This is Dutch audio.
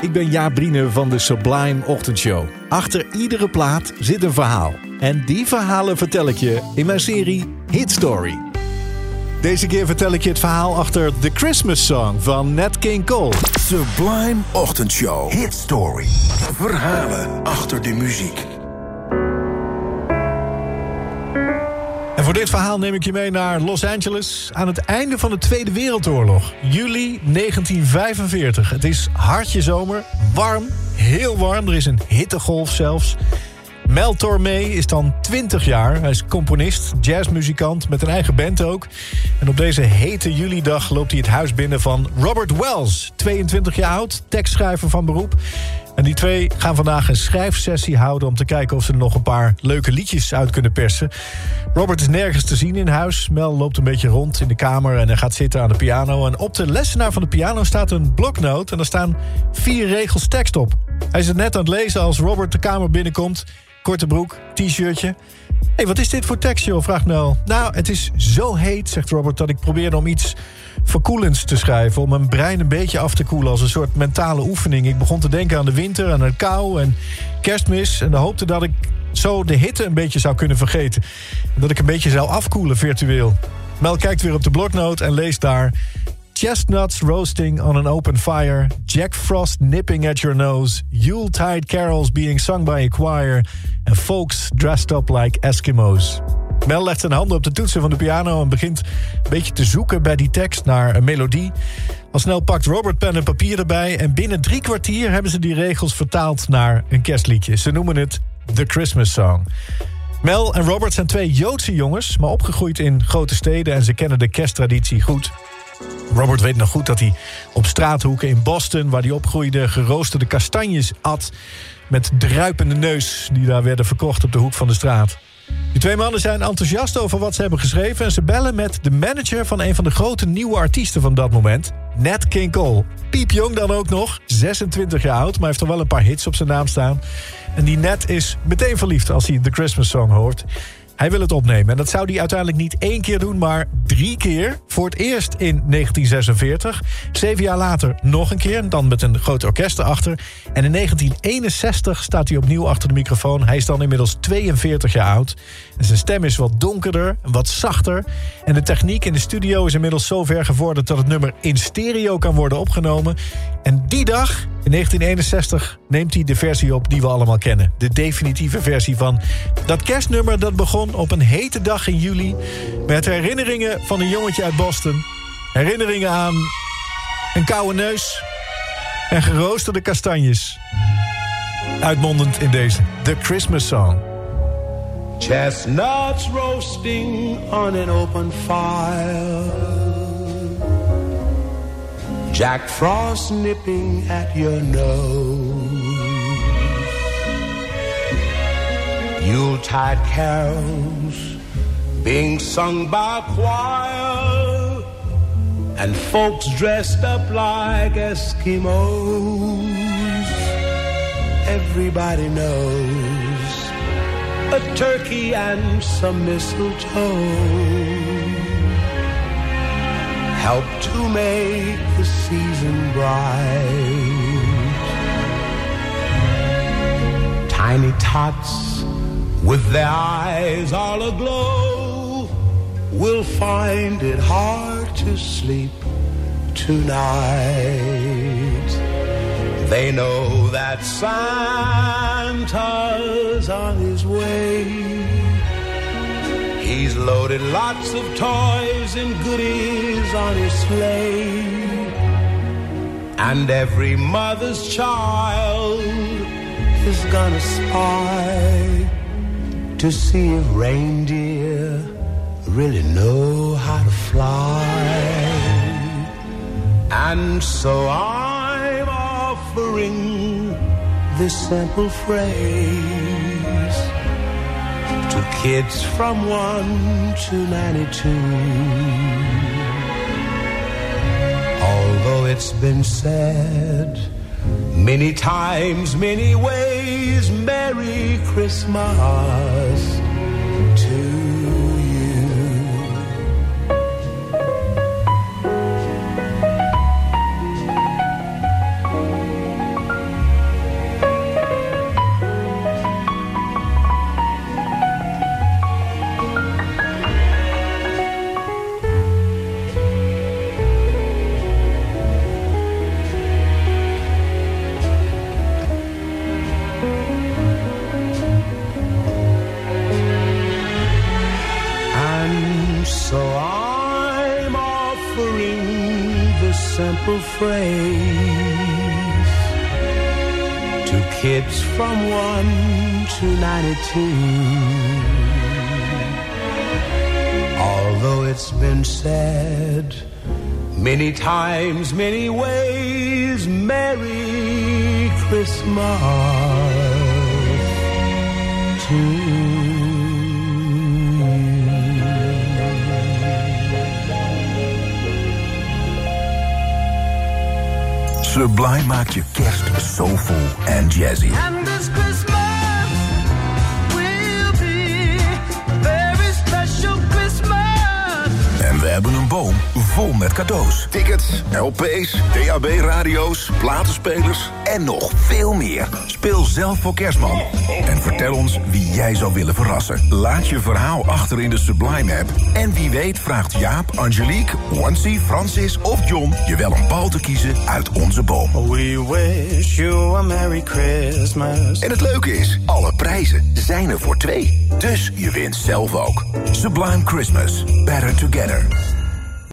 Ik ben Jaap Brine van de Sublime Ochtendshow. Achter iedere plaat zit een verhaal. En die verhalen vertel ik je in mijn serie Hit Story. Deze keer vertel ik je het verhaal achter The Christmas Song van Nat King Cole. Sublime Ochtendshow. Hit Story. Verhalen achter de muziek. Voor dit verhaal neem ik je mee naar Los Angeles aan het einde van de Tweede Wereldoorlog. Juli 1945. Het is hartje zomer, warm, heel warm. Er is een hittegolf zelfs. Mel Tormé is dan 20 jaar. Hij is componist, jazzmuzikant, met een eigen band ook. En op deze hete julidag loopt hij het huis binnen van Robert Wells. 22 jaar oud, tekstschrijver van beroep. En die twee gaan vandaag een schrijfsessie houden... om te kijken of ze er nog een paar leuke liedjes uit kunnen persen. Robert is nergens te zien in huis. Mel loopt een beetje rond in de kamer en hij gaat zitten aan de piano. En op de lessenaar van de piano staat een bloknoot... en daar staan vier regels tekst op. Hij is het net aan het lezen als Robert de kamer binnenkomt... Korte broek, t-shirtje. Hey, wat is dit voor tekst, joh? vraagt Mel. Nou, het is zo heet, zegt Robert, dat ik probeerde om iets verkoelends te schrijven. Om mijn brein een beetje af te koelen als een soort mentale oefening. Ik begon te denken aan de winter, aan de kou en kerstmis. En hoopte dat ik zo de hitte een beetje zou kunnen vergeten. En dat ik een beetje zou afkoelen virtueel. Mel kijkt weer op de bloknoot en leest daar... Chestnuts roasting on an open fire. Jack Frost nipping at your nose. Yuletide carols being sung by a choir. And folks dressed up like Eskimo's. Mel legt zijn handen op de toetsen van de piano en begint een beetje te zoeken bij die tekst naar een melodie. Al snel pakt Robert pen en papier erbij en binnen drie kwartier hebben ze die regels vertaald naar een kerstliedje. Ze noemen het The Christmas Song. Mel en Robert zijn twee Joodse jongens, maar opgegroeid in grote steden en ze kennen de kersttraditie goed. Robert weet nog goed dat hij op straathoeken in Boston... waar hij opgroeide, geroosterde kastanjes at... met druipende neus die daar werden verkocht op de hoek van de straat. Die twee mannen zijn enthousiast over wat ze hebben geschreven... en ze bellen met de manager van een van de grote nieuwe artiesten van dat moment... Nat King Cole. Piepjong dan ook nog, 26 jaar oud... maar heeft er wel een paar hits op zijn naam staan. En die Nat is meteen verliefd als hij de Christmas Song hoort... Hij wil het opnemen. En dat zou hij uiteindelijk niet één keer doen, maar drie keer. Voor het eerst in 1946. Zeven jaar later nog een keer, dan met een groot orkest erachter. En in 1961 staat hij opnieuw achter de microfoon. Hij is dan inmiddels 42 jaar oud. En zijn stem is wat donkerder wat zachter. En de techniek in de studio is inmiddels zo ver gevorderd... dat het nummer in stereo kan worden opgenomen. En die dag, in 1961, neemt hij de versie op die we allemaal kennen. De definitieve versie van dat kerstnummer dat begon op een hete dag in juli... met herinneringen van een jongetje uit Boston. Herinneringen aan een koude neus en geroosterde kastanjes. Uitmondend in deze The Christmas Song. Chestnuts roasting on an open fire. Jack Frost nipping at your nose. Yuletide carols being sung by a choir. And folks dressed up like Eskimos. Everybody knows a turkey and some mistletoe help to make the season bright. Tiny tots with their eyes all aglow will find it hard to sleep tonight. They know that Santa's on his way. Loaded lots of toys and goodies on his sleigh. And every mother's child is gonna spy to see if reindeer really know how to fly. And so I'm offering this simple phrase kids from 1 to 92. Although it's been said many times, many ways, Merry Christmas simple phrase to kids from 1 to 92. Although it's been said many times, many ways, Merry Christmas to Sublime maakt je kerst soulful en jazzy. And this Christmas will be a very special Christmas. En we hebben een boom vol met cadeaus. Tickets, LP's, DAB-radio's, platenspelers en nog veel meer. Speel zelf voor Kerstman. En vertel ons wie jij zou willen verrassen. Laat je verhaal achter in de Sublime-app. En wie weet vraagt Jaap, Angelique, Wancy, Francis of John... je wel een bal te kiezen uit onze boom. We wish you a Merry Christmas. En het leuke is, alle prijzen zijn er voor twee. Dus je wint zelf ook. Sublime Christmas. Better Together.